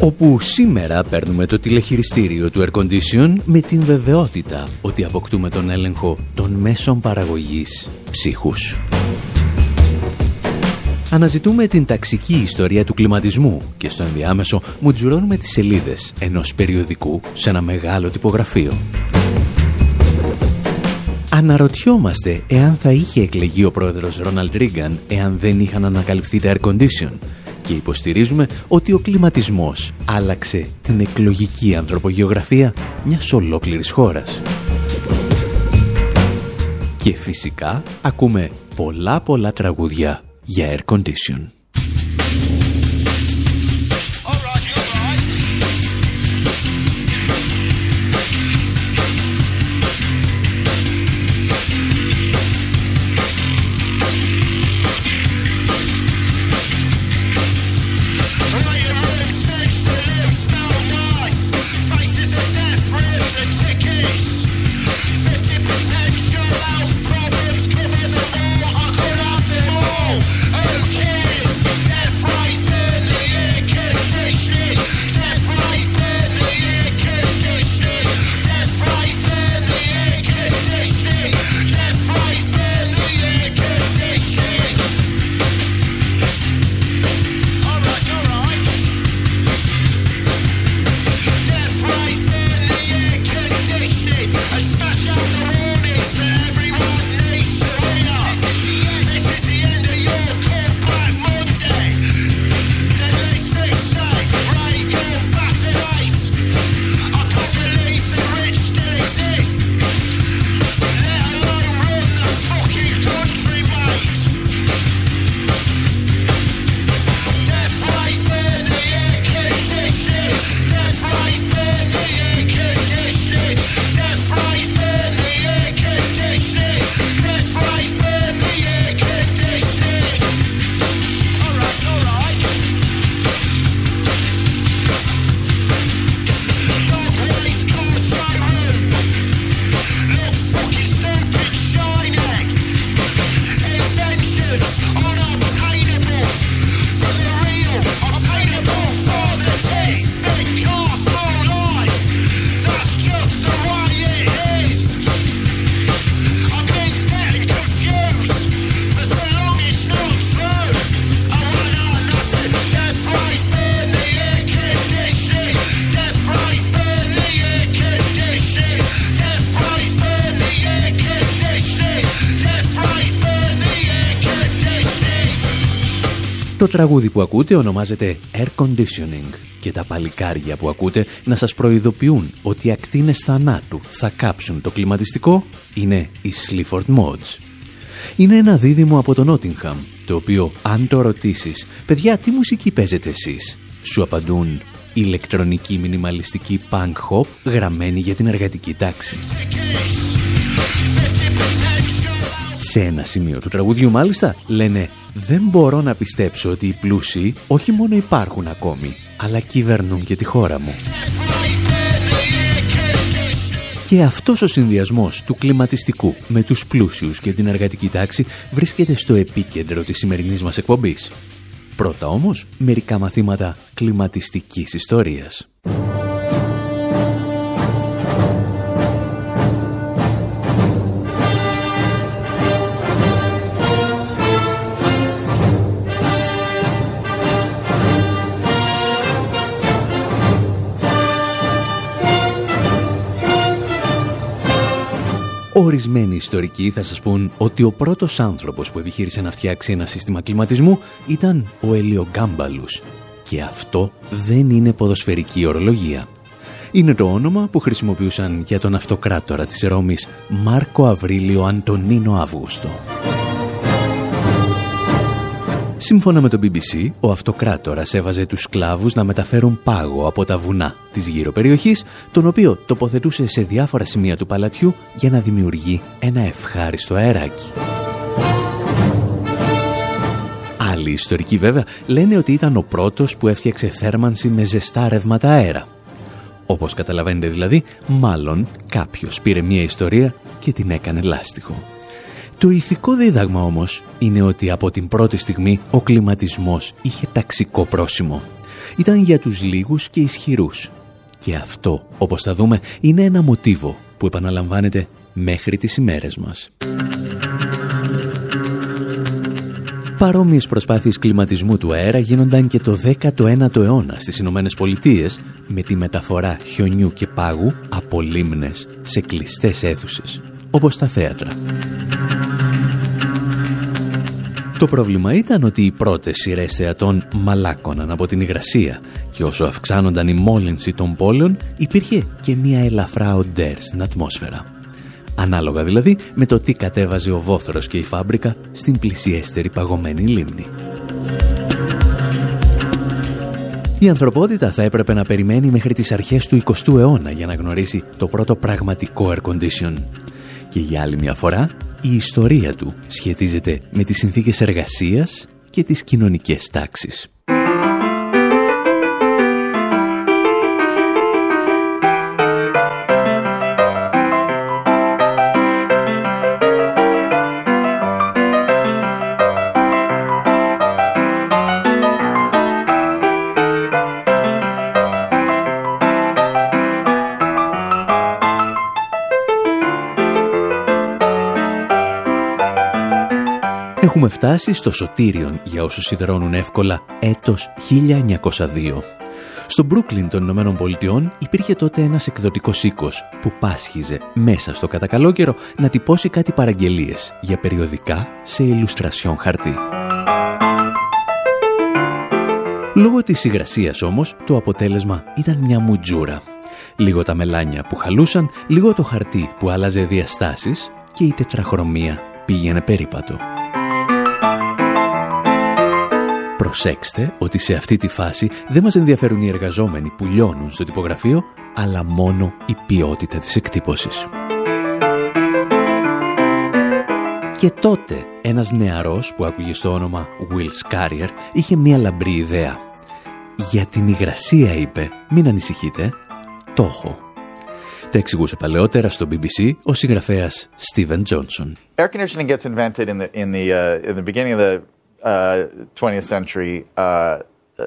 Όπου σήμερα παίρνουμε το τηλεχειριστήριο του Air Condition με την βεβαιότητα ότι αποκτούμε τον έλεγχο των μέσων παραγωγής ψύχους. Αναζητούμε την ταξική ιστορία του κλιματισμού και στο ενδιάμεσο μουτζουρώνουμε τις σελίδες ενός περιοδικού σε ένα μεγάλο τυπογραφείο. Αναρωτιόμαστε εάν θα είχε εκλεγεί ο πρόεδρος Ρόναλντ Ρίγκαν εάν δεν είχαν ανακαλυφθεί τα air condition και υποστηρίζουμε ότι ο κλιματισμός άλλαξε την εκλογική ανθρωπογεωγραφία μιας ολόκληρης χώρας. Και φυσικά ακούμε πολλά πολλά τραγούδια για air condition. Το τραγούδι που ακούτε ονομάζεται Air Conditioning και τα παλικάρια που ακούτε να σας προειδοποιούν ότι οι ακτίνες θανάτου θα κάψουν το κλιματιστικό είναι οι Sleaford Mods. Είναι ένα δίδυμο από το Nottingham, το οποίο αν το ρωτήσεις «Παιδιά, τι μουσική παίζετε εσείς» σου απαντούν ηλεκτρονική μινιμαλιστική punk hop γραμμένη για την εργατική τάξη. Σε ένα σημείο του τραγουδιού μάλιστα λένε «Δεν μπορώ να πιστέψω ότι οι πλούσιοι όχι μόνο υπάρχουν ακόμη, αλλά κυβερνούν και τη χώρα μου». Και αυτός ο συνδυασμός του κλιματιστικού με τους πλούσιους και την εργατική τάξη βρίσκεται στο επίκεντρο της σημερινής μας εκπομπής. Πρώτα όμως, μερικά μαθήματα κλιματιστικής ιστορίας. Ορισμένοι ιστορικοί θα σας πούν ότι ο πρώτος άνθρωπος που επιχείρησε να φτιάξει ένα σύστημα κλιματισμού ήταν ο Ελιογκάμπαλους. Και αυτό δεν είναι ποδοσφαιρική ορολογία. Είναι το όνομα που χρησιμοποιούσαν για τον αυτοκράτορα της Ρώμης Μάρκο Αβρίλιο Αντωνίνο Αύγουστο. Σύμφωνα με το BBC, ο αυτοκράτορας έβαζε τους σκλάβους να μεταφέρουν πάγο από τα βουνά της γύρω περιοχής, τον οποίο τοποθετούσε σε διάφορα σημεία του παλατιού για να δημιουργεί ένα ευχάριστο αεράκι. Άλλοι ιστορικοί βέβαια λένε ότι ήταν ο πρώτος που έφτιαξε θέρμανση με ζεστά ρεύματα αέρα. Όπως καταλαβαίνετε δηλαδή, μάλλον κάποιος πήρε μια ιστορία και την έκανε λάστιχο. Το ηθικό δίδαγμα όμως είναι ότι από την πρώτη στιγμή ο κλιματισμός είχε ταξικό πρόσημο. Ήταν για τους λίγους και ισχυρούς. Και αυτό, όπως θα δούμε, είναι ένα μοτίβο που επαναλαμβάνεται μέχρι τις ημέρες μας. Παρόμοιες προσπάθειες κλιματισμού του αέρα γίνονταν και το 19ο αιώνα στις Ηνωμένες Πολιτείες με τη μεταφορά χιονιού και πάγου από λίμνες σε κλειστές αίθουσες, όπως τα θέατρα. Το πρόβλημα ήταν ότι οι πρώτες σειρές θεατών μαλάκωναν από την υγρασία και όσο αυξάνονταν η μόλυνση των πόλεων υπήρχε και μια ελαφρά οντέρ στην ατμόσφαιρα. Ανάλογα δηλαδή με το τι κατέβαζε ο βόθρος και η φάμπρικα στην πλησιέστερη παγωμένη λίμνη. Η ανθρωπότητα θα έπρεπε να περιμένει μέχρι τις αρχές του 20ου αιώνα για να γνωρίσει το πρώτο πραγματικό air condition. Και για άλλη μια φορά, η ιστορία του σχετίζεται με τις συνθήκες εργασίας και τις κοινωνικές τάξεις. Έχουμε φτάσει στο Σωτήριον για όσους σιδερώνουν εύκολα έτος 1902. Στο Μπρούκλιν των Ηνωμένων Πολιτειών υπήρχε τότε ένας εκδοτικός οίκος που πάσχιζε μέσα στο κατακαλόκαιρο να τυπώσει κάτι παραγγελίες για περιοδικά σε ηλουστρασιόν χαρτί. Λόγω της υγρασίας όμως, το αποτέλεσμα ήταν μια μουτζούρα. Λίγο τα μελάνια που χαλούσαν, λίγο το χαρτί που άλλαζε διαστάσεις και η τετραχρωμία πήγαινε περίπατο. Προσέξτε ότι σε αυτή τη φάση δεν μας ενδιαφέρουν οι εργαζόμενοι που λιώνουν στο τυπογραφείο, αλλά μόνο η ποιότητα της εκτύπωσης. Και τότε ένας νεαρός που άκουγε στο όνομα Will Scarier είχε μία λαμπρή ιδέα. «Για την υγρασία» είπε, «μην ανησυχείτε, το έχω». Τα εξηγούσε παλαιότερα στο BBC ο συγγραφέας Steven Johnson. Air conditioning gets invented in the, in the, uh, in the beginning of the uh, 20th century uh,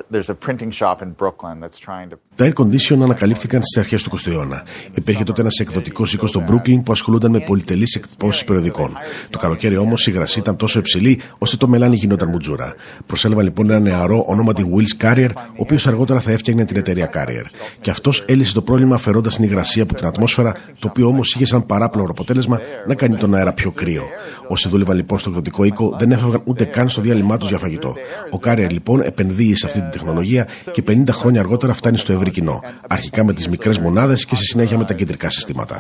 there's a printing shop in Brooklyn that's trying to τα air condition ανακαλύφθηκαν στις αρχές του 20ου αιώνα. Υπήρχε τότε ένας εκδοτικός οίκος στο Brooklyn που ασχολούνταν με πολυτελείς εκπτώσεις περιοδικών. Το καλοκαίρι όμως η υγρασία ήταν τόσο υψηλή ώστε το μελάνι γινόταν μουτζούρα. Προσέλαβαν λοιπόν ένα νεαρό ονόματι Wills Carrier, ο οποίος αργότερα θα έφτιαχνε την εταιρεία Carrier. Και αυτός έλυσε το πρόβλημα αφαιρώντας την υγρασία από την ατμόσφαιρα, το οποίο όμως είχε σαν παράπλευρο αποτέλεσμα να κάνει τον αέρα πιο κρύο. Όσοι δούλευαν λοιπόν στο εκδοτικό οίκο δεν έφευγαν ούτε καν στο διάλειμμά τους για φαγητό. Ο Carrier λοιπόν επενδύει σε αυτή την τεχνολογία και 50 χρόνια αργότερα φτάνει στο ευρύ κοινό. Αρχικά με τις μικρές μονάδες και στη συνέχεια με τα κεντρικά συστήματα.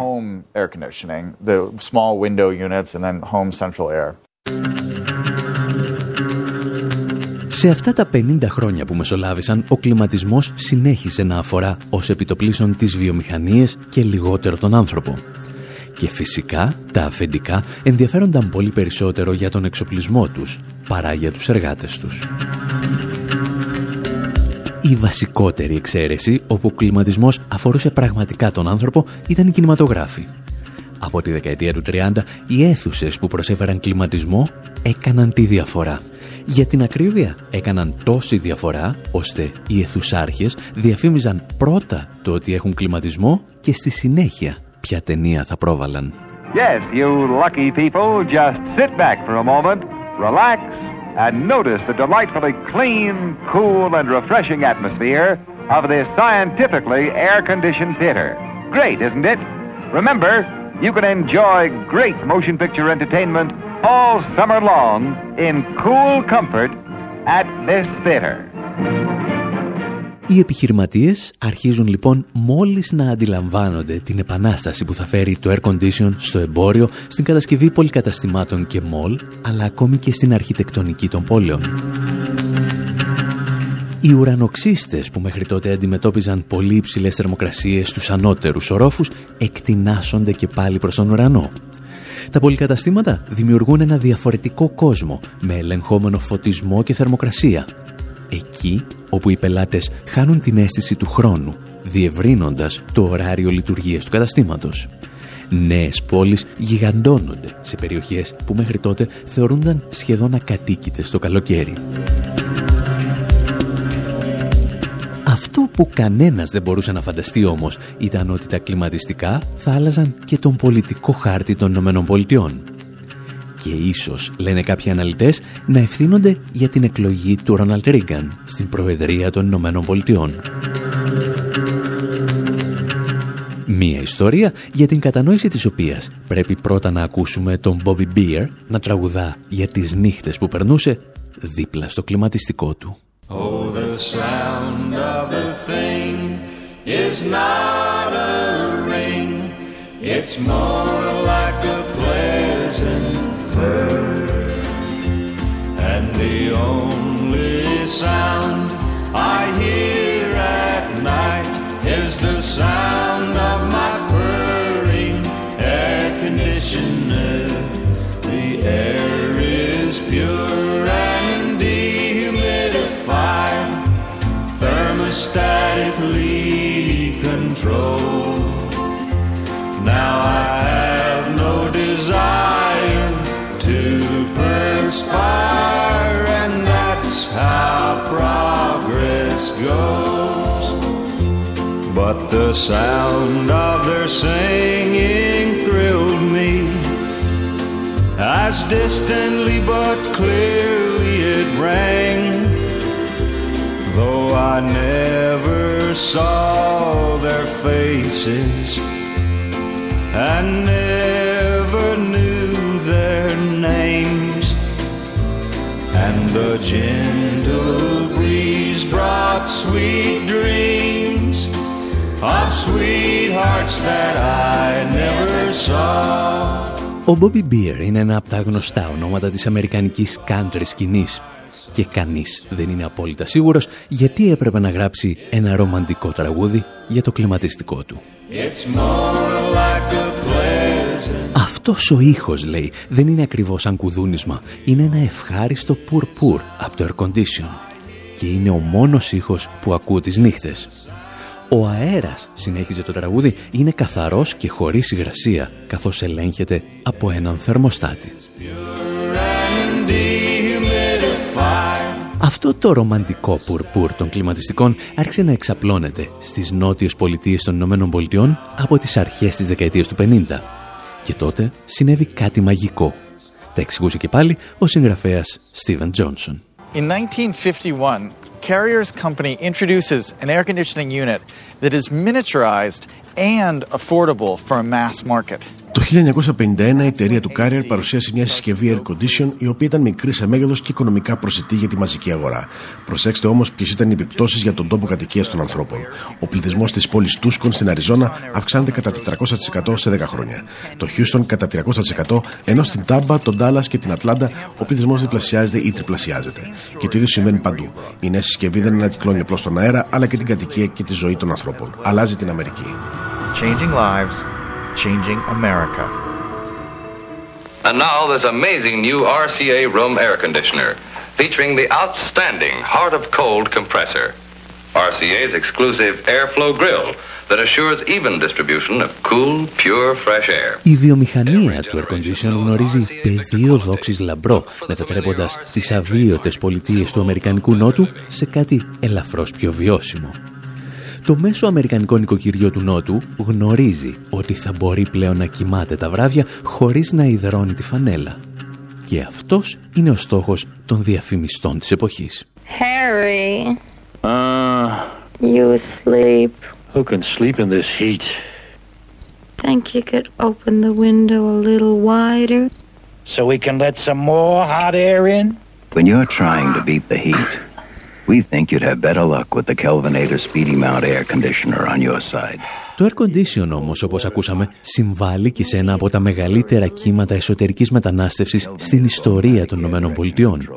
Σε αυτά τα 50 χρόνια που μεσολάβησαν, ο κλιματισμός συνέχισε να αφορά ως επιτοπλίσεων τις βιομηχανίες και λιγότερο τον άνθρωπο. Και φυσικά τα αφεντικά ενδιαφέρονταν πολύ περισσότερο για τον εξοπλισμό τους παρά για τους εργάτες τους. Η βασικότερη εξαίρεση όπου ο κλιματισμός αφορούσε πραγματικά τον άνθρωπο ήταν οι κινηματογράφοι. Από τη δεκαετία του 30 οι αίθουσες που προσέφεραν κλιματισμό έκαναν τη διαφορά. Για την ακρίβεια έκαναν τόση διαφορά ώστε οι αιθουσάρχες διαφήμιζαν πρώτα το ότι έχουν κλιματισμό και στη συνέχεια ποια ταινία θα πρόβαλαν. Yes, you lucky people, just sit back for a moment, relax and notice the delightfully clean, cool, and refreshing atmosphere of this scientifically air-conditioned theater. Great, isn't it? Remember, you can enjoy great motion picture entertainment all summer long in cool comfort at this theater. Οι επιχειρηματίες αρχίζουν λοιπόν μόλις να αντιλαμβάνονται την επανάσταση που θα φέρει το air condition στο εμπόριο, στην κατασκευή πολυκαταστημάτων και μόλ, αλλά ακόμη και στην αρχιτεκτονική των πόλεων. Οι ουρανοξύστες που μέχρι τότε αντιμετώπιζαν πολύ υψηλές θερμοκρασίες στους ανώτερους ορόφους εκτινάσσονται και πάλι προς τον ουρανό. Τα πολυκαταστήματα δημιουργούν ένα διαφορετικό κόσμο με ελεγχόμενο φωτισμό και θερμοκρασία. Εκεί όπου οι πελάτες χάνουν την αίσθηση του χρόνου, διευρύνοντας το ωράριο λειτουργίας του καταστήματος. Νέες πόλεις γιγαντώνονται σε περιοχές που μέχρι τότε θεωρούνταν σχεδόν ακατοίκητες το καλοκαίρι. Αυτό που κανένας δεν μπορούσε να φανταστεί όμως ήταν ότι τα κλιματιστικά θα άλλαζαν και τον πολιτικό χάρτη των Ηνωμένων Πολιτειών. Και ίσως, λένε κάποιοι αναλυτές, να ευθύνονται για την εκλογή του Ρόναλτ Ρίγκαν στην Προεδρία των Ηνωμένων Πολιτειών. Μία ιστορία για την κατανόηση της οποίας πρέπει πρώτα να ακούσουμε τον Bobby Beer να τραγουδά για τις νύχτες που περνούσε δίπλα στο κλιματιστικό του. Oh, the sound of the thing is not a ring. It's more like And the only sound I hear at night is the sound of my purring air conditioner. The air is pure. And dehumidified, thermostatically controlled. Now I perspire, and that's how progress goes. But the sound of their singing thrilled me as distantly but clearly it rang Though I never saw their faces and never knew the gentle breeze brought sweet dreams of sweethearts that I never saw. Ο Bobby Beer είναι ένα από τα γνωστά ονόματα της αμερικανικής country σκηνής και κανείς δεν είναι απόλυτα σίγουρος γιατί έπρεπε να γράψει ένα ρομαντικό τραγούδι για το κλιματιστικό του. Αυτός ο ήχος, λέει, δεν είναι ακριβώς σαν κουδούνισμα. Είναι ένα ευχάριστο πουρ-πουρ από το air condition. Και είναι ο μόνος ήχος που ακούω τις νύχτες. Ο αέρας, συνέχιζε το τραγούδι, είναι καθαρός και χωρίς υγρασία, καθώς ελέγχεται από έναν θερμοστάτη. Αυτό το ρομαντικό πουρπούρ των κλιματιστικών άρχισε να εξαπλώνεται στις νότιες πολιτείες των Ηνωμένων Πολιτειών από τις αρχές της δεκαετίας του 50. Και τότε συνέβη κάτι μαγικό. Τα εξηγούσε και πάλι ο συγγραφέας Steven Johnson. In 1951, Carrier's company introduces an air conditioning unit that is miniaturized and affordable for a mass market. Το 1951 η εταιρεία του Carrier παρουσίασε μια συσκευή air condition η οποία ήταν μικρή σε μέγεθος και οικονομικά προσιτή για τη μαζική αγορά. Προσέξτε όμως ποιες ήταν οι επιπτώσεις για τον τόπο κατοικίας των ανθρώπων. Ο πληθυσμός της πόλης Τούσκον στην Αριζόνα αυξάνεται κατά 400% σε 10 χρόνια. Το Houston κατά 300% ενώ στην Τάμπα, το Ντάλλας και την Ατλάντα ο πληθυσμός διπλασιάζεται ή τριπλασιάζεται. Και το ίδιο συμβαίνει παντού. Η νέα συσκευή δεν ανακυκλώνει απλώς τον αέρα αλλά και την κατοικία και τη ζωή των ανθρώπων. Αλλάζει την Αμερική. Changing lives changing America. And now this amazing new RCA room air conditioner featuring the outstanding Heart of Cold compressor. RCA's exclusive airflow grill that assures even distribution of cool, pure, fresh air. Η βιομηχανία του air conditioner γνωρίζει πεδίο δόξης λαμπρό, μετατρέποντας τις αβίωτες πολιτείες του Αμερικανικού Νότου σε κάτι ελαφρώς πιο βιώσιμο. Το μέσο αμερικανικό νοικοκυριό του Νότου γνωρίζει ότι θα μπορεί πλέον να κοιμάται τα βράδια χωρίς να υδρώνει τη φανέλα. Και αυτός είναι ο στόχος των διαφημιστών της εποχής. Harry, uh, you sleep. Who can sleep in this heat? Think you could open the window a little wider? So we can let some more hot air in? When you're trying to beat the heat, We think you'd have better luck with the Kelvinator Speedy Mount air conditioner on your side. Το air condition όμως, όπως ακούσαμε, συμβάλλει και σε ένα από τα μεγαλύτερα κύματα εσωτερικής μετανάστευσης στην ιστορία των Ηνωμένων Πολιτειών.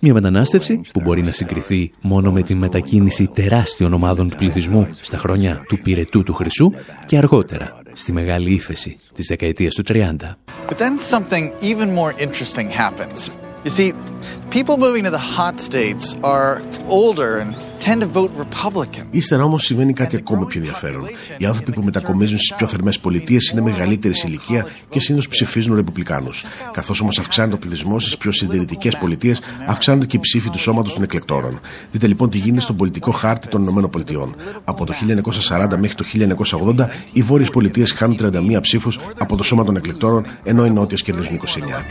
Μια μετανάστευση που μπορεί να συγκριθεί μόνο με τη μετακίνηση τεράστιων ομάδων του πληθυσμού στα χρόνια του πυρετού του Χρυσού και αργότερα στη μεγάλη ύφεση της δεκαετίας του 30. But then something even more interesting happens. You see, people moving to the hot states are older and tend to vote Republican. Ύστερα όμως συμβαίνει κάτι ακόμα πιο ενδιαφέρον. Οι άνθρωποι που μετακομίζουν στις πιο θερμές πολιτείες είναι μεγαλύτερης σε ηλικία και συνήθως ψηφίζουν Ρεπουμπλικάνους. Καθώς όμως αυξάνεται ο πληθυσμός στις πιο συντηρητικές πολιτείες, αυξάνονται και οι ψήφοι του σώματος των εκλεκτόρων. Δείτε λοιπόν τι γίνεται στον πολιτικό χάρτη των ΗΠΑ. Από το 1940 μέχρι το 1980, οι βόρειες πολιτείες χάνουν 31 ψήφους από το σώμα των εκλεκτόρων, ενώ οι νότιες κερδίζουν 29.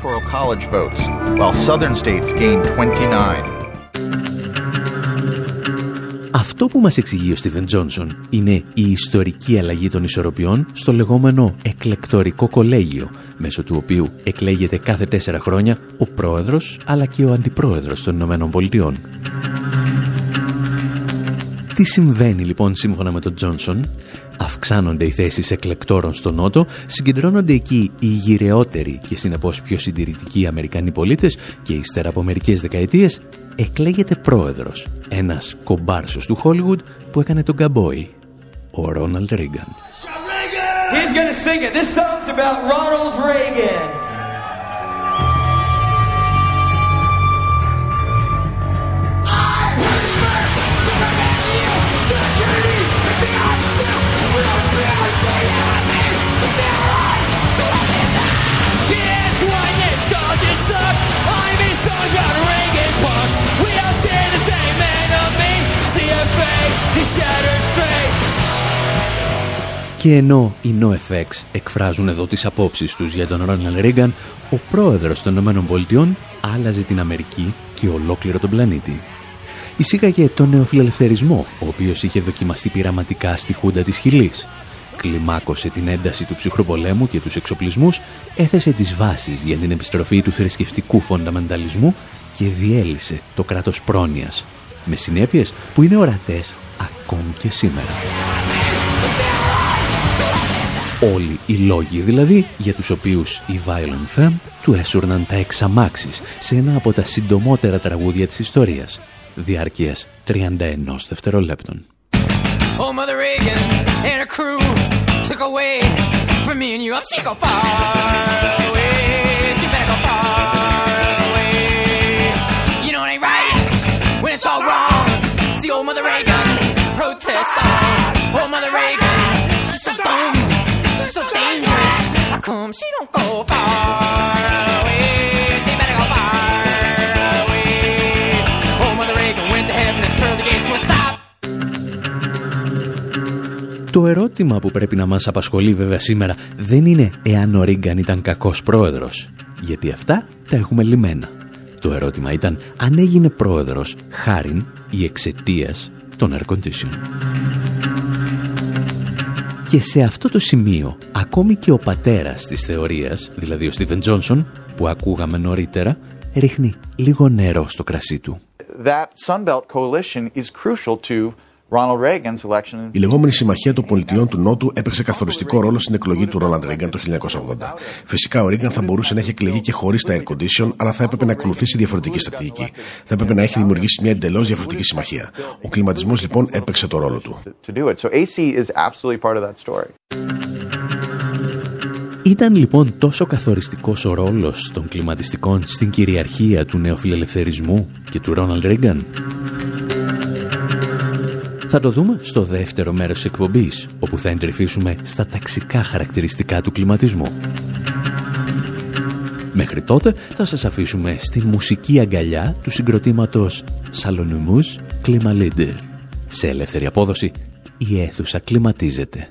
Αυτό που μας εξηγεί ο Στίβεν Τζόνσον είναι η ιστορική αλλαγή των ισορροπιών στο λεγόμενο εκλεκτορικό κολέγιο, μέσω του οποίου εκλέγεται κάθε τέσσερα χρόνια ο πρόεδρος αλλά και ο αντιπρόεδρος των Ηνωμένων Πολιτειών. Τι συμβαίνει λοιπόν σύμφωνα με τον Τζόνσον, αυξάνονται οι θέσεις εκλεκτόρων στο Νότο, συγκεντρώνονται εκεί οι γυρεότεροι και συνεπώς πιο συντηρητικοί Αμερικανοί πολίτες και ύστερα από μερικές δεκαετίες εκλέγεται πρόεδρος, ένας κομπάρσος του Χόλιγουντ που έκανε τον καμπόι, ο Ρόναλντ Ρίγκαν. He's gonna sing it. This song's about Ronald Reagan. Και ενώ οι NoFX εκφράζουν εδώ τις απόψεις τους για τον Ρόναλ Ρίγκαν, ο πρόεδρος των ΗΠΑ άλλαζε την Αμερική και ολόκληρο τον πλανήτη. Εισήγαγε τον νεοφιλελευθερισμό, ο οποίος είχε δοκιμαστεί πειραματικά στη Χούντα της Χιλής. Κλιμάκωσε την ένταση του ψυχροπολέμου και τους εξοπλισμούς, έθεσε τις βάσεις για την επιστροφή του θρησκευτικού φονταμενταλισμού και διέλυσε το κράτος πρόνοιας, με συνέπειες που είναι ορατές ακόμη και σήμερα. Όλοι οι λόγοι δηλαδή για τους οποίους οι Violent Femme του έσουρναν τα εξαμάξεις σε ένα από τα συντομότερα τραγούδια της ιστορίας, διάρκειας 31 δευτερολέπτων. Oh, Mother Reagan and her crew took away from me and you. I'm sick of far away. She better go far away. You know it ain't right when it's all wrong. See old Mother Reagan protest song. Oh, Mother Reagan, she's so dumb. She's so dangerous. How come, she don't go far ερώτημα που πρέπει να μας απασχολεί βέβαια σήμερα δεν είναι εάν ο Ρίγκαν ήταν κακός πρόεδρος, γιατί αυτά τα έχουμε λιμένα. Το ερώτημα ήταν αν έγινε πρόεδρος χάριν ή εξαιτίας των air condition. Και σε αυτό το σημείο, ακόμη και ο πατέρας της θεωρίας, δηλαδή ο Στίβεν Τζόνσον, που ακούγαμε νωρίτερα, ρίχνει λίγο νερό στο κρασί του. That Sunbelt coalition is crucial to η λεγόμενη Συμμαχία των Πολιτειών του Νότου έπαιξε καθοριστικό ρόλο στην εκλογή του Ρόναλντ Ρίγκαν το 1980. Φυσικά ο Ρίγκαν θα μπορούσε να έχει εκλεγεί και χωρίς τα air condition, αλλά θα έπρεπε να ακολουθήσει διαφορετική στρατηγική. Θα έπρεπε να έχει δημιουργήσει μια εντελώς διαφορετική συμμαχία. Ο κλιματισμός λοιπόν έπαιξε το ρόλο του. Ήταν λοιπόν τόσο καθοριστικός ο ρόλος των κλιματιστικών στην κυριαρχία του νεοφιλελευθερισμού και του Ρόναλντ Ρίγκαν. Θα το δούμε στο δεύτερο μέρος της εκπομπής, όπου θα εντρυφήσουμε στα ταξικά χαρακτηριστικά του κλιματισμού. Μέχρι τότε θα σας αφήσουμε στη μουσική αγκαλιά του συγκροτήματος Σαλονιμούς Κλιμαλίντερ. Σε ελεύθερη απόδοση η αίθουσα κλιματίζεται.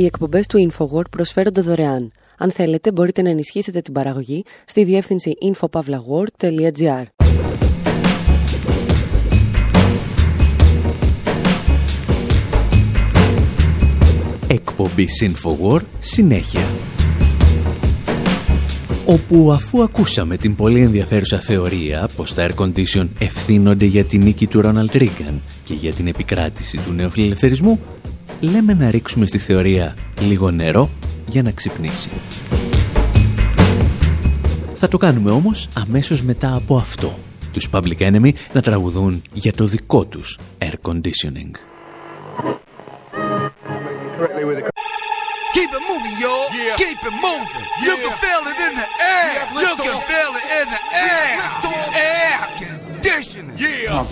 Οι εκπομπές του InfoWord προσφέρονται δωρεάν. Αν θέλετε μπορείτε να ενισχύσετε την παραγωγή στη διεύθυνση infopavlagor.gr Εκπομπή InfoWord συνέχεια. Όπου αφού ακούσαμε την πολύ ενδιαφέρουσα θεωρία πως τα air condition ευθύνονται για την νίκη του Ρόναλτ Ρίγκαν και για την επικράτηση του νεοφιλελευθερισμού, λέμε να ρίξουμε στη θεωρία λίγο νερό για να ξυπνήσει. Θα το κάνουμε όμως αμέσως μετά από αυτό. Τους Public Enemy να τραγουδούν για το δικό τους air conditioning. Keep it moving, y'all. Yeah. Keep it moving. Yeah. You can feel it in the air. Yeah, you can feel it in the air. Air conditioning. Yeah.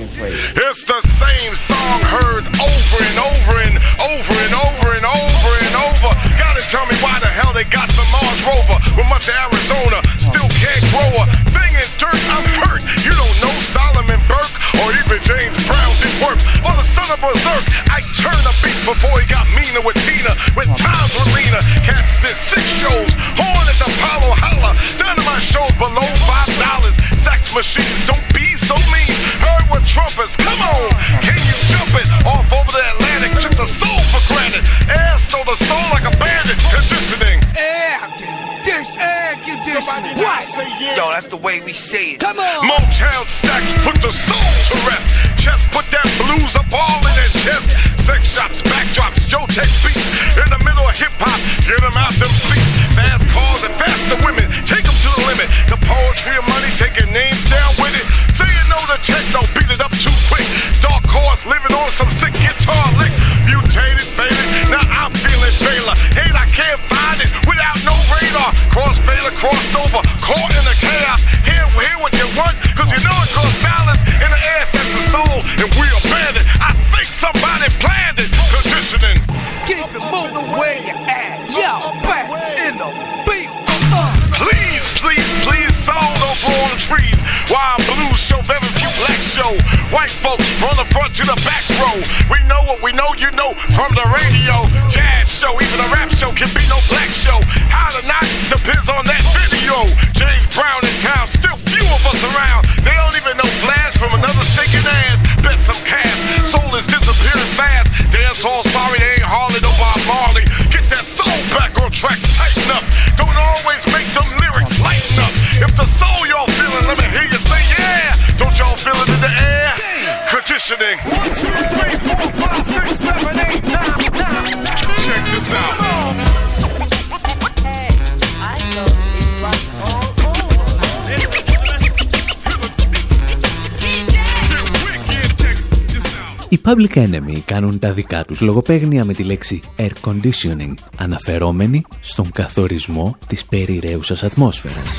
It's the same song heard over and over and over and over and over and over. Gotta tell me why the hell they got the Mars rover with much of Arizona still can't grow a thing in dirt. I'm hurt. You don't know Solomon Burke or even James Brown did work. Or the son of Berserk. I turned a beat before he got meaner with Tina. When times were leaner. Cats did six shows. Horn at the Apollo Holla. Dynamite shows below five dollars. Sex machines don't be so mean. Heard with trumpets. Come on. Can you jump it? Off over the Atlantic. Took the soul for granted. Air stole the soul like a bandit. Conditioning. Air conditioning. Air conditioning. What? Yo, that's the way we say it. Come on. Motown stacks put the soul to rest. Just put that blues up all in his chest. Sex shops, backdrops, Joe Tex beats. In the middle of hip hop, get them out them seats. Fast cars and faster over, caught in the chaos. Hear, hear what you want, cause you know it cause balance in the sense of soul. And we abandoned. I think somebody planned it. Conditioning. Keep it moving where you at. Yo, back in the beat. Uh. Please, please, please, soul don't grow on the trees. While blues show very few black show. White folks from the front to the back row. We know what we know, you know, from the radio. Jazz show, even a rap show can be no black show. How to not depends on that video. James Public Enemy κάνουν τα δικά τους λογοπαίγνια με τη λέξη air conditioning, αναφερόμενοι στον καθορισμό της περιραίουσας ατμόσφαιρας.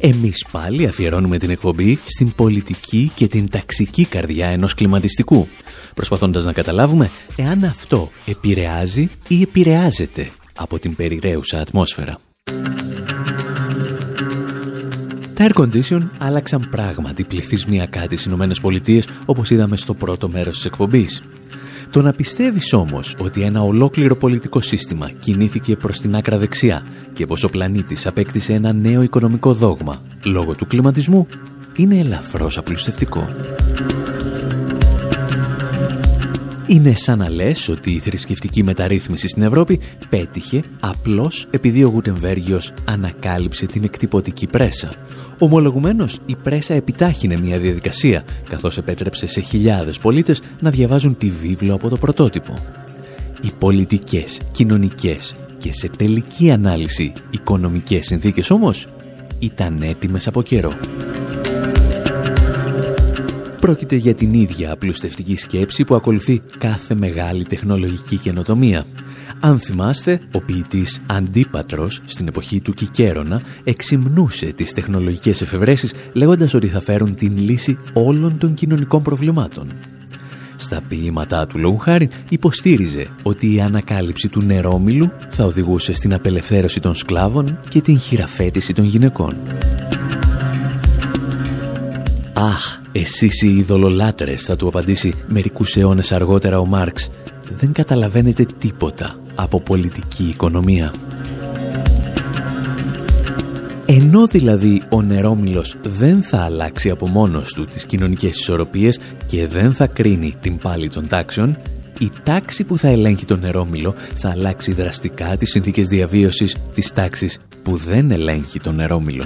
Εμείς πάλι αφιερώνουμε την εκπομπή στην πολιτική και την ταξική καρδιά ενός κλιματιστικού, προσπαθώντας να καταλάβουμε εάν αυτό επηρεάζει ή επηρεάζεται από την περιραίουσα ατμόσφαιρα. Τα air condition άλλαξαν πράγματι πληθυσμιακά τις Ηνωμένες Πολιτείες όπως είδαμε στο πρώτο μέρος της εκπομπής. Το να πιστεύεις όμως ότι ένα ολόκληρο πολιτικό σύστημα κινήθηκε προς την άκρα δεξιά και πως ο πλανήτης απέκτησε ένα νέο οικονομικό δόγμα λόγω του κλιματισμού είναι ελαφρώς απλουστευτικό. Είναι σαν να λες ότι η θρησκευτική μεταρρύθμιση στην Ευρώπη πέτυχε απλώς επειδή ο Γουτεμβέργιος ανακάλυψε την εκτυπωτική πρέσα. Ομολογουμένως, η πρέσα επιτάχυνε μια διαδικασία, καθώς επέτρεψε σε χιλιάδες πολίτες να διαβάζουν τη βίβλο από το πρωτότυπο. Οι πολιτικές, κοινωνικές και σε τελική ανάλυση οικονομικές συνθήκες όμως ήταν έτοιμες από καιρό. Πρόκειται για την ίδια απλουστευτική σκέψη που ακολουθεί κάθε μεγάλη τεχνολογική καινοτομία. Αν θυμάστε, ο ποιητής Αντίπατρος στην εποχή του Κικέρονα εξυμνούσε τις τεχνολογικές εφευρέσεις λέγοντας ότι θα φέρουν την λύση όλων των κοινωνικών προβλημάτων. Στα ποίηματά του λόγου χάρη υποστήριζε ότι η ανακάλυψη του νερόμιλου θα οδηγούσε στην απελευθέρωση των σκλάβων και την χειραφέτηση των γυναικών. Αχ, εσείς οι ειδωλολάτρες, θα του απαντήσει μερικούς αιώνες αργότερα ο Μάρξ. δεν καταλαβαίνετε τίποτα από πολιτική οικονομία. Ενώ δηλαδή ο νερόμυλος δεν θα αλλάξει από μόνος του τις κοινωνικές ισορροπίες και δεν θα κρίνει την πάλη των τάξεων, η τάξη που θα ελέγχει τον νερόμυλο θα αλλάξει δραστικά τις συνθήκες διαβίωσης της τάξης που δεν ελέγχει τον νερόμυλο.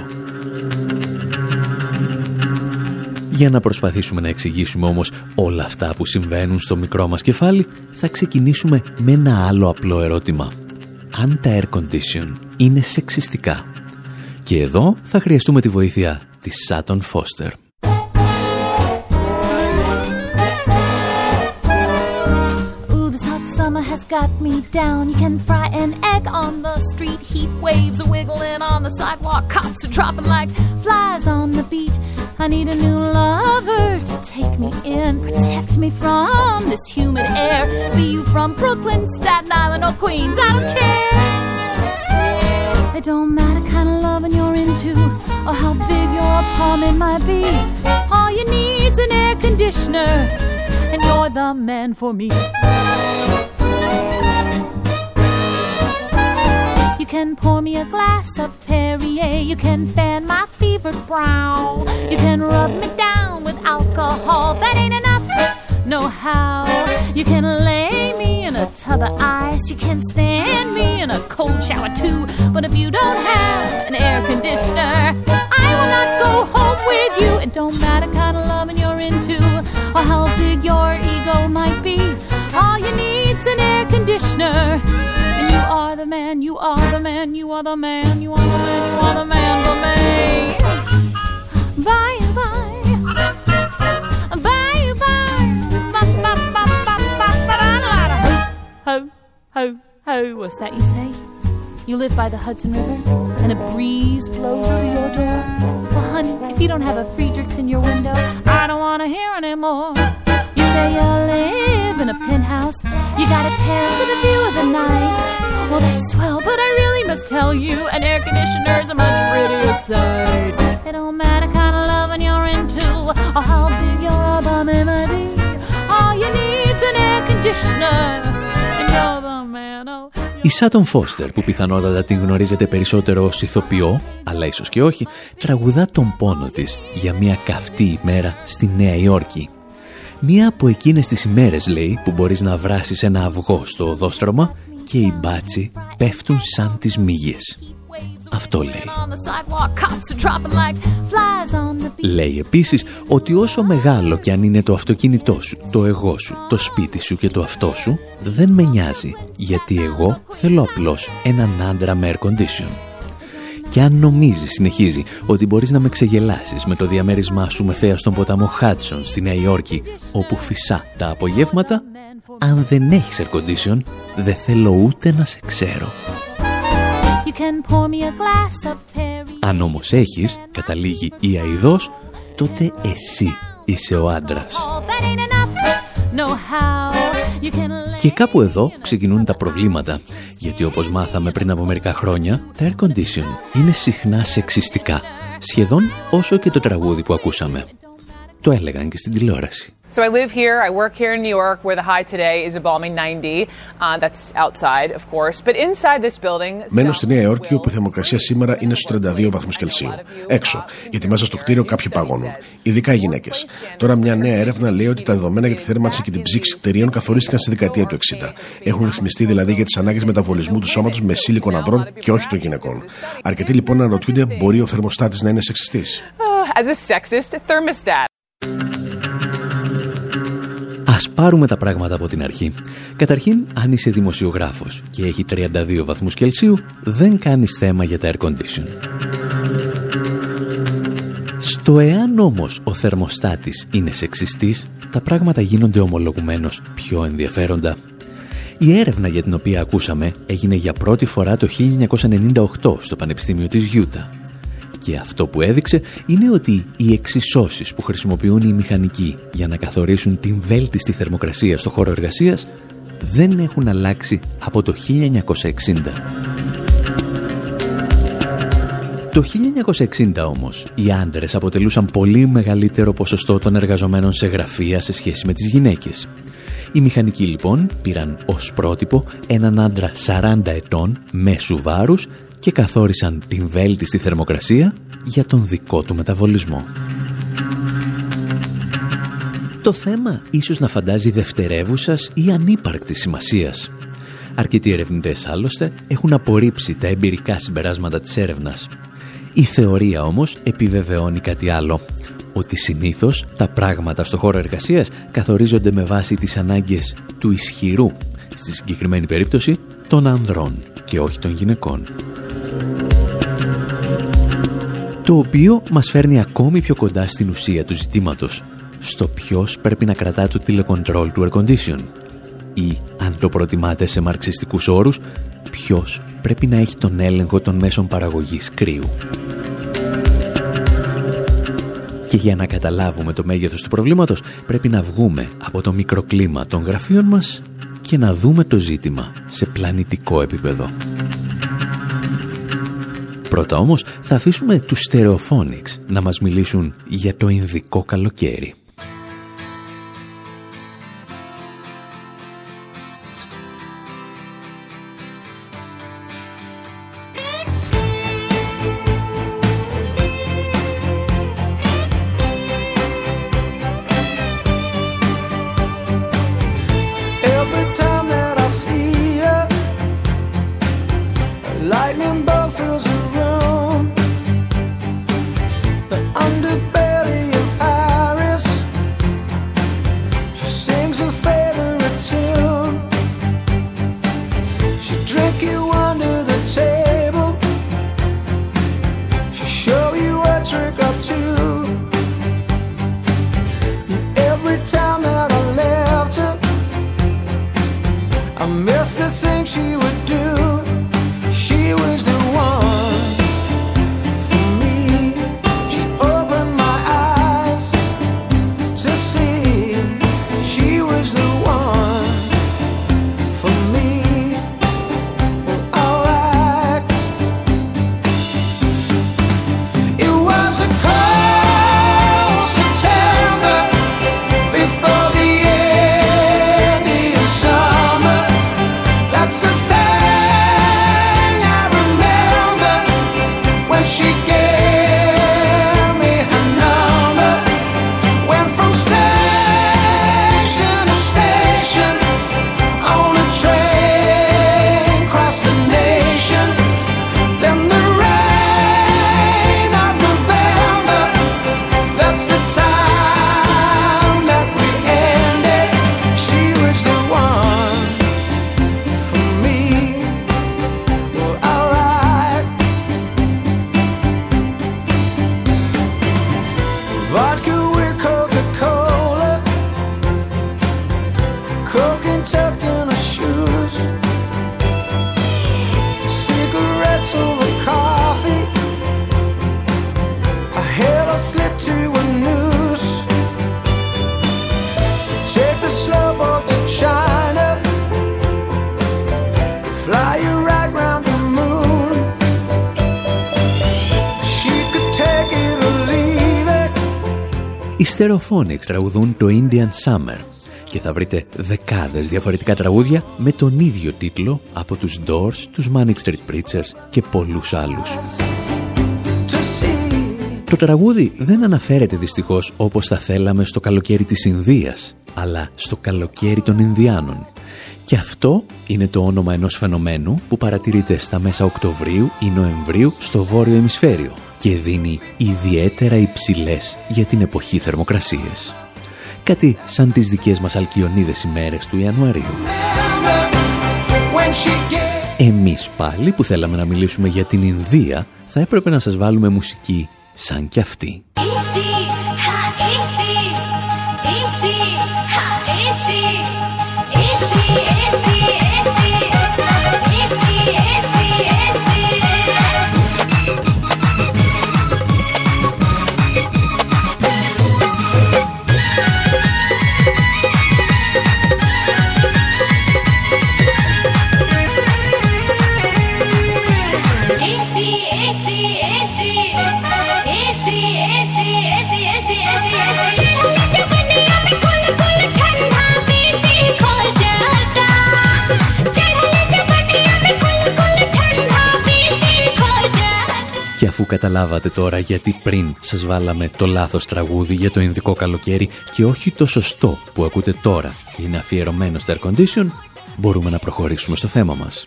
Για να προσπαθήσουμε να εξηγήσουμε όμως όλα αυτά που συμβαίνουν στο μικρό μας κεφάλι, θα ξεκινήσουμε με ένα άλλο απλό ερώτημα. Αν τα air condition είναι σεξιστικά; Και εδώ θα χρειαστούμε τη βοήθεια της Sutton Foster. got me down. You can fry an egg on the street. Heat waves are wiggling on the sidewalk. Cops are dropping like flies on the beat. I need a new lover to take me in, protect me from this humid air. Be you from Brooklyn, Staten Island, or Queens, I don't care. It don't matter kind of loving you're into, or how big your apartment might be. All you need's an air conditioner, and you're the man for me. You can pour me a glass of Perrier. You can fan my fevered brow. You can rub me down with alcohol. That ain't enough. No how. You can lay me in a tub of ice. You can stand me in a cold shower too. But if you don't have an air conditioner, I will not go home with you. It don't matter kind of loving you're into or how big your ego might be. All you need's an air conditioner. Are the man, you are the man, you are the man, you are the man, you are the man for me. Bye bye. Bye bye. Ho, ho, ho, what's that you say? You live by the Hudson River and a breeze blows through your door. Well, honey, if you don't have a Friedrichs in your window, I don't want to hear anymore. You say you live in a penthouse, you got a terrace with a view of the night. Well, that's swell, but I really must tell you, an air conditioner's a much prettier sight. It don't matter kind of loving you're into, or how big your album may be. All you need's an air conditioner, and you're the man. Oh. Η Σάτον Φώστερ, που πιθανότατα την γνωρίζετε περισσότερο ως ηθοποιό, αλλά ίσως και όχι, τραγουδά τον πόνο της για μια καυτή ημέρα στη Νέα Υόρκη. Μία από εκείνες τις ημέρες, λέει, που μπορείς να βράσεις ένα αυγό στο οδόστρωμα και οι μπάτσι πέφτουν σαν τις μύγες. Αυτό λέει. Λέει επίσης ότι όσο μεγάλο κι αν είναι το αυτοκίνητό σου, το εγώ σου, το σπίτι σου και το αυτό σου, δεν με νοιάζει, γιατί εγώ θέλω απλώς έναν άντρα με air condition. Και αν νομίζεις, συνεχίζει, ότι μπορείς να με ξεγελάσεις με το διαμέρισμά σου με θέα στον ποταμό Χάτσον στη Νέα Υόρκη, όπου φυσά τα απογεύματα, αν δεν έχεις air condition, δεν θέλω ούτε να σε ξέρω. Αν όμως έχεις, καταλήγει η αηδός, τότε εσύ είσαι ο άντρας. Και κάπου εδώ ξεκινούν τα προβλήματα, γιατί όπως μάθαμε πριν από μερικά χρόνια, τα air condition είναι συχνά σεξιστικά, σχεδόν όσο και το τραγούδι που ακούσαμε. Το έλεγαν και στην τηλεόραση. So I live here, I work here in New York, where the high today is a balmy 90. Uh, that's outside, of course. But inside this building... Μένω στη Νέα Υόρκη, όπου η θερμοκρασία σήμερα είναι στους 32 βαθμούς Κελσίου. Έξω, γιατί μέσα στο κτίριο κάποιοι παγώνουν. Ειδικά οι γυναίκες. Τώρα, μια νέα έρευνα λέει ότι τα δεδομένα για τη θέρμανση και την ψήξη κτηρίων καθορίστηκαν στη δεκαετία του 60. Έχουν ρυθμιστεί δηλαδή για τις ανάγκες μεταβολισμού του σώματος με σύλλικων ανδρών και όχι των γυναικών. Αρκετοί λοιπόν αναρωτιούνται, μπορεί ο θερμοστάτης να είναι σεξιστής; Uh, as a sexist thermostat. Ας πάρουμε τα πράγματα από την αρχή. Καταρχήν, αν είσαι δημοσιογράφος και έχει 32 βαθμούς Κελσίου, δεν κάνεις θέμα για τα air condition. Στο εάν όμως ο θερμοστάτης είναι σεξιστής, τα πράγματα γίνονται ομολογουμένως πιο ενδιαφέροντα. Η έρευνα για την οποία ακούσαμε έγινε για πρώτη φορά το 1998 στο Πανεπιστήμιο της Γιούτα και αυτό που έδειξε είναι ότι οι εξισώσεις που χρησιμοποιούν οι μηχανικοί για να καθορίσουν την βέλτιστη θερμοκρασία στο χώρο εργασίας δεν έχουν αλλάξει από το 1960. Το 1960 όμως, οι άντρες αποτελούσαν πολύ μεγαλύτερο ποσοστό των εργαζομένων σε γραφεία σε σχέση με τις γυναίκες. Οι μηχανικοί λοιπόν πήραν ως πρότυπο έναν άντρα 40 ετών μέσου βάρους και καθόρισαν την βέλτιστη θερμοκρασία για τον δικό του μεταβολισμό. Το θέμα ίσως να φαντάζει δευτερεύουσας ή ανύπαρκτης σημασίας. Αρκετοί ερευνητές άλλωστε έχουν απορρίψει τα εμπειρικά συμπεράσματα της έρευνας. Η θεωρία όμως επιβεβαιώνει κάτι άλλο. Ότι συνήθως τα πράγματα στο χώρο εργασίας καθορίζονται με βάση τις ανάγκες του ισχυρού, στη συγκεκριμένη περίπτωση των ανδρών και όχι των γυναικών. Το οποίο μας φέρνει ακόμη πιο κοντά στην ουσία του ζητήματος, στο ποιος πρέπει να κρατά το τηλεκοντρόλ του air condition ή, αν το προτιμάτε σε μαρξιστικούς όρους, ποιος πρέπει να έχει τον έλεγχο των μέσων παραγωγής κρύου. Και για να καταλάβουμε το μέγεθος του προβλήματος πρέπει να βγούμε από το μικροκλίμα των γραφείων μας και να δούμε το ζήτημα σε πλανητικό επίπεδο. Πρώτα όμως θα αφήσουμε τους Stereophonics να μας μιλήσουν για το Ινδικό καλοκαίρι. Fly you right round the moon. She could take it or leave it. Οι Stereophonics τραγουδούν το Indian Summer και θα βρείτε δεκάδες διαφορετικά τραγούδια με τον ίδιο τίτλο από τους Doors, τους Manic Street Preachers και πολλούς άλλους. Το τραγούδι δεν αναφέρεται δυστυχώς όπως θα θέλαμε στο καλοκαίρι της Ινδίας, αλλά στο καλοκαίρι των Ινδιάνων. Και αυτό είναι το όνομα ενός φαινομένου που παρατηρείται στα μέσα Οκτωβρίου ή Νοεμβρίου στο βόρειο ημισφαίριο και δίνει ιδιαίτερα υψηλές για την εποχή θερμοκρασίες. Κάτι σαν τις δικές μας αλκιονίδες ημέρες του Ιανουαρίου. When she gave Εμείς πάλι που θέλαμε να μιλήσουμε για την Ινδία θα έπρεπε να σας βάλουμε μουσική σαν κι αυτή. Αφού καταλάβατε τώρα γιατί πριν σας βάλαμε το λάθος τραγούδι για το Ινδικό καλοκαίρι και όχι το σωστό που ακούτε τώρα και είναι αφιερωμένο στο air condition, μπορούμε να προχωρήσουμε στο θέμα μας.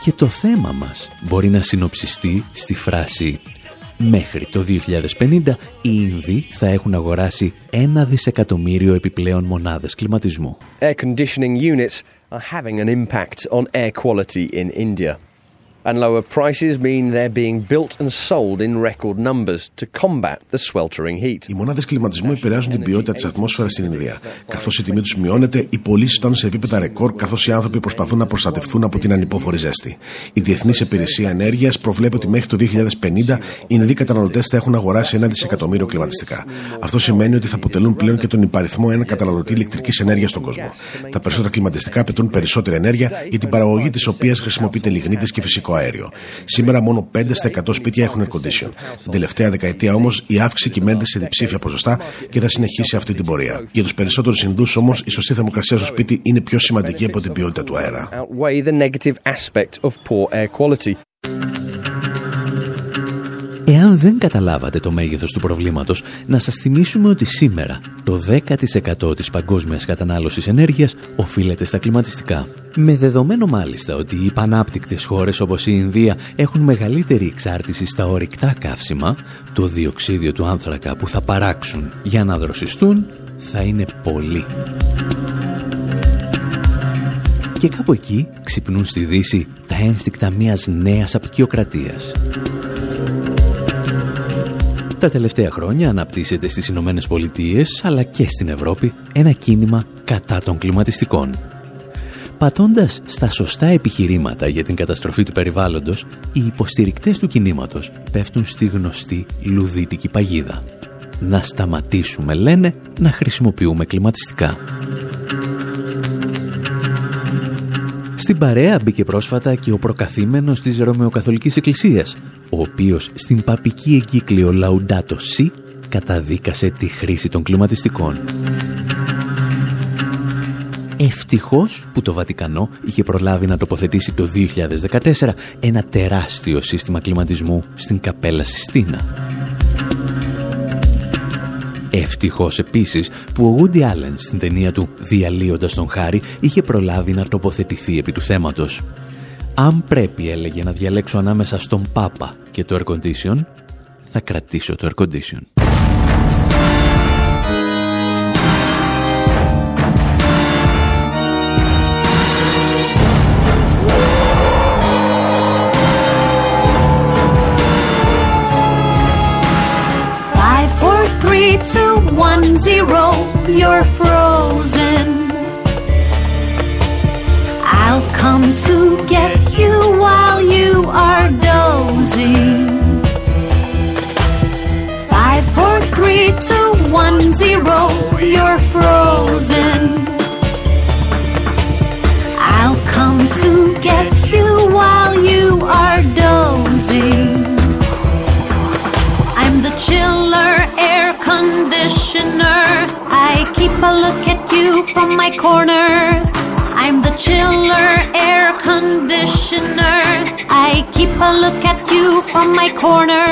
Και το θέμα μας μπορεί να συνοψιστεί στη φράση Μέχρι το 2050 οι Ινδοί θα έχουν αγοράσει ένα δισεκατομμύριο επιπλέον μονάδες κλιματισμού. Air conditioning units are having an impact on air quality in India. And lower prices mean they're being built and sold in record numbers to combat the sweltering heat. Οι μονάδες κλιματισμού επηρεάζουν την ποιότητα της ατμόσφαιρας στην Ινδία. Καθώς η τιμή τους μειώνεται, οι πωλήσεις φτάνουν σε επίπεδα ρεκόρ, καθώς οι άνθρωποι προσπαθούν να προστατευτούν από την ανυπόφορη ζέστη. Η Διεθνής Υπηρεσία Ενέργειας προβλέπει ότι μέχρι το 2050 οι Ινδοί καταναλωτές θα έχουν αγοράσει ένα δισεκατομμύριο κλιματιστικά. Αυτό σημαίνει ότι θα αποτελούν πλέον και τον υπαριθμό ένα καταναλωτή ηλεκτρικής ενέργειας στον κόσμο. Τα περισσότερα κλιματιστικά απαιτούν περισσότερη ενέργεια, για την παραγωγή της οποίας χρησιμοποιείται λιγνίτης και φυσικό αέριο. Σήμερα μόνο 5 στα 100 σπίτια έχουν air condition. Την τελευταία δεκαετία όμως η αύξηση κυμαίνεται σε διψήφια ποσοστά και θα συνεχίσει αυτή την πορεία. Για τους περισσότερους Ινδούς όμως η σωστή θερμοκρασία στο σπίτι είναι πιο σημαντική από την ποιότητα του αέρα. Εάν δεν καταλάβατε το μέγεθος του προβλήματος, να σας θυμίσουμε ότι σήμερα το 10% της παγκόσμιας κατανάλωσης ενέργειας οφείλεται στα κλιματιστικά. Με δεδομένο μάλιστα ότι οι πανάπτυκτες χώρες όπως η Ινδία έχουν μεγαλύτερη εξάρτηση στα ορυκτά καύσιμα, το διοξίδιο του άνθρακα που θα παράξουν για να δροσιστούν θα είναι πολύ. Και κάπου εκεί ξυπνούν στη Δύση τα ένστικτα μιας νέας απεικιοκρατίας. Τα τελευταία χρόνια αναπτύσσεται στις Ηνωμένες Πολιτείες αλλά και στην Ευρώπη ένα κίνημα κατά των κλιματιστικών. Πατώντας στα σωστά επιχειρήματα για την καταστροφή του περιβάλλοντος, οι υποστηρικτές του κινήματος πέφτουν στη γνωστή λουδίτικη παγίδα. Να σταματήσουμε, λένε, να χρησιμοποιούμε κλιματιστικά. Στην παρέα μπήκε πρόσφατα και ο προκαθήμενος της Ρωμαιοκαθολικής Εκκλησίας, ο οποίος στην παπική εγκύκλιο Laudato Si καταδίκασε τη χρήση των κλιματιστικών. Ευτυχώς που το Βατικανό είχε προλάβει να τοποθετήσει το 2014 ένα τεράστιο σύστημα κλιματισμού στην Καπέλα Συστίνα. Ευτυχώς επίσης που ο Woody Allen στην ταινία του «Διαλύοντας τον Χάρη» είχε προλάβει να τοποθετηθεί επί του θέματος. Αν πρέπει, έλεγε, να διαλέξω ανάμεσα στον Πάπα και το air condition, θα κρατήσω το air condition. you're from. From my corner. I'm the chiller air conditioner. I keep a look at you from my corner.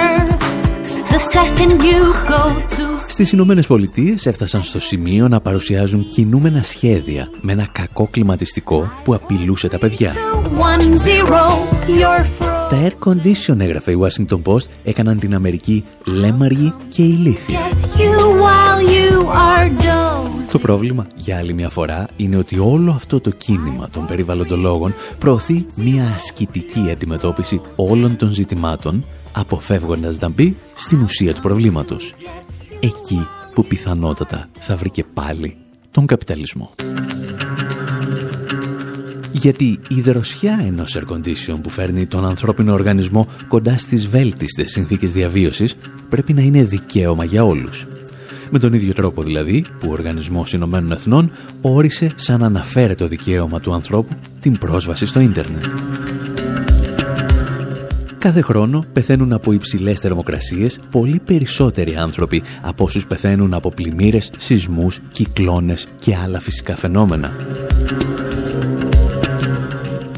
The second you go to Στις Ηνωμένες Πολιτείες έφτασαν στο σημείο να παρουσιάζουν κινούμενα σχέδια με ένα κακό κλιματιστικό που απειλούσε τα παιδιά. one zero, you're frozen. Τα air condition, έγραφε η Washington Post, έκαναν την Αμερική λέμαργη και ηλίθια. You while you are dozing. Το πρόβλημα, για άλλη μια φορά, είναι ότι όλο αυτό το κίνημα των περιβαλλοντολόγων προωθεί μια ασκητική αντιμετώπιση όλων των ζητημάτων, αποφεύγοντας να μπει στην ουσία του προβλήματος. Εκεί που πιθανότατα θα βρει και πάλι τον καπιταλισμό. Γιατί η δροσιά ενός air condition που φέρνει τον ανθρώπινο οργανισμό κοντά στις βέλτιστες συνθήκες διαβίωσης πρέπει να είναι δικαίωμα για όλους. Με τον ίδιο τρόπο δηλαδή που ο Οργανισμός Ηνωμένων Εθνών όρισε σαν αναφέρετο δικαίωμα του ανθρώπου την πρόσβαση στο ίντερνετ. Κάθε χρόνο πεθαίνουν από υψηλές θερμοκρασίες πολύ περισσότεροι άνθρωποι από όσους πεθαίνουν από πλημμύρες, σεισμούς, κυκλώνες και άλλα φυσικά φαινόμενα.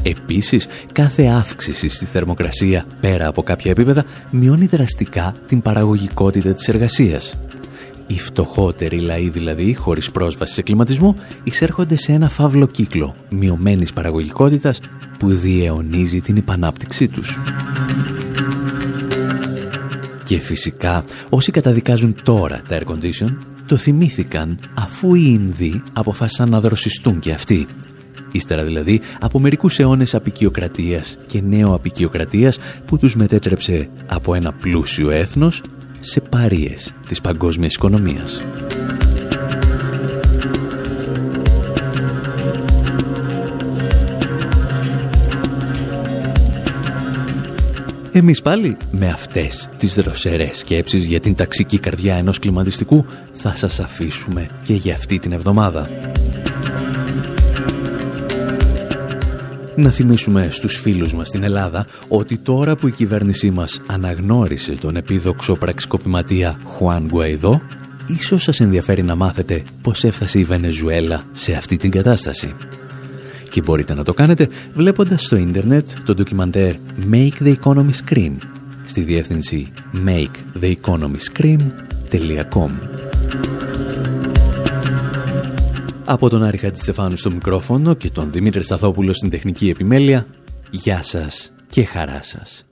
Επίσης, κάθε αύξηση στη θερμοκρασία πέρα από κάποια επίπεδα μειώνει δραστικά την παραγωγικότητα της εργασίας. Οι φτωχότεροι λαοί δηλαδή, χωρίς πρόσβαση σε κλιματισμό, εισέρχονται σε ένα φαύλο κύκλο μειωμένης παραγωγικότητας που διαιωνίζει την υπανάπτυξή τους. Και φυσικά, όσοι καταδικάζουν τώρα τα air condition, το θυμήθηκαν αφού οι Ινδοί αποφάσισαν να δροσιστούν και αυτοί. Ύστερα δηλαδή από μερικούς αιώνες απικιοκρατίας και νέο απικιοκρατίας που τους μετέτρεψε από ένα πλούσιο έθνος σε παρίες της παγκόσμιας οικονομίας. Εμείς πάλι με αυτές τις δροσερές σκέψεις για την ταξική καρδιά ενός κλιματιστικού θα σας αφήσουμε και για αυτή την εβδομάδα. Να θυμίσουμε στους φίλους μας στην Ελλάδα ότι τώρα που η κυβέρνησή μας αναγνώρισε τον επίδοξο πραξικοπηματία Χουάν Γκουαϊδό, ίσως σας ενδιαφέρει να μάθετε πώς έφτασε η Βενεζουέλα σε αυτή την κατάσταση. Και μπορείτε να το κάνετε βλέποντας στο ίντερνετ το ντοκιμαντέρ Make the Economy Scream στη διεύθυνση maketheeconomyscream.com Από τον Άρη Χατζηστεφάνου στο μικρόφωνο και τον Δημήτρη Σταθόπουλο στην τεχνική επιμέλεια, γεια σας και χαρά σας.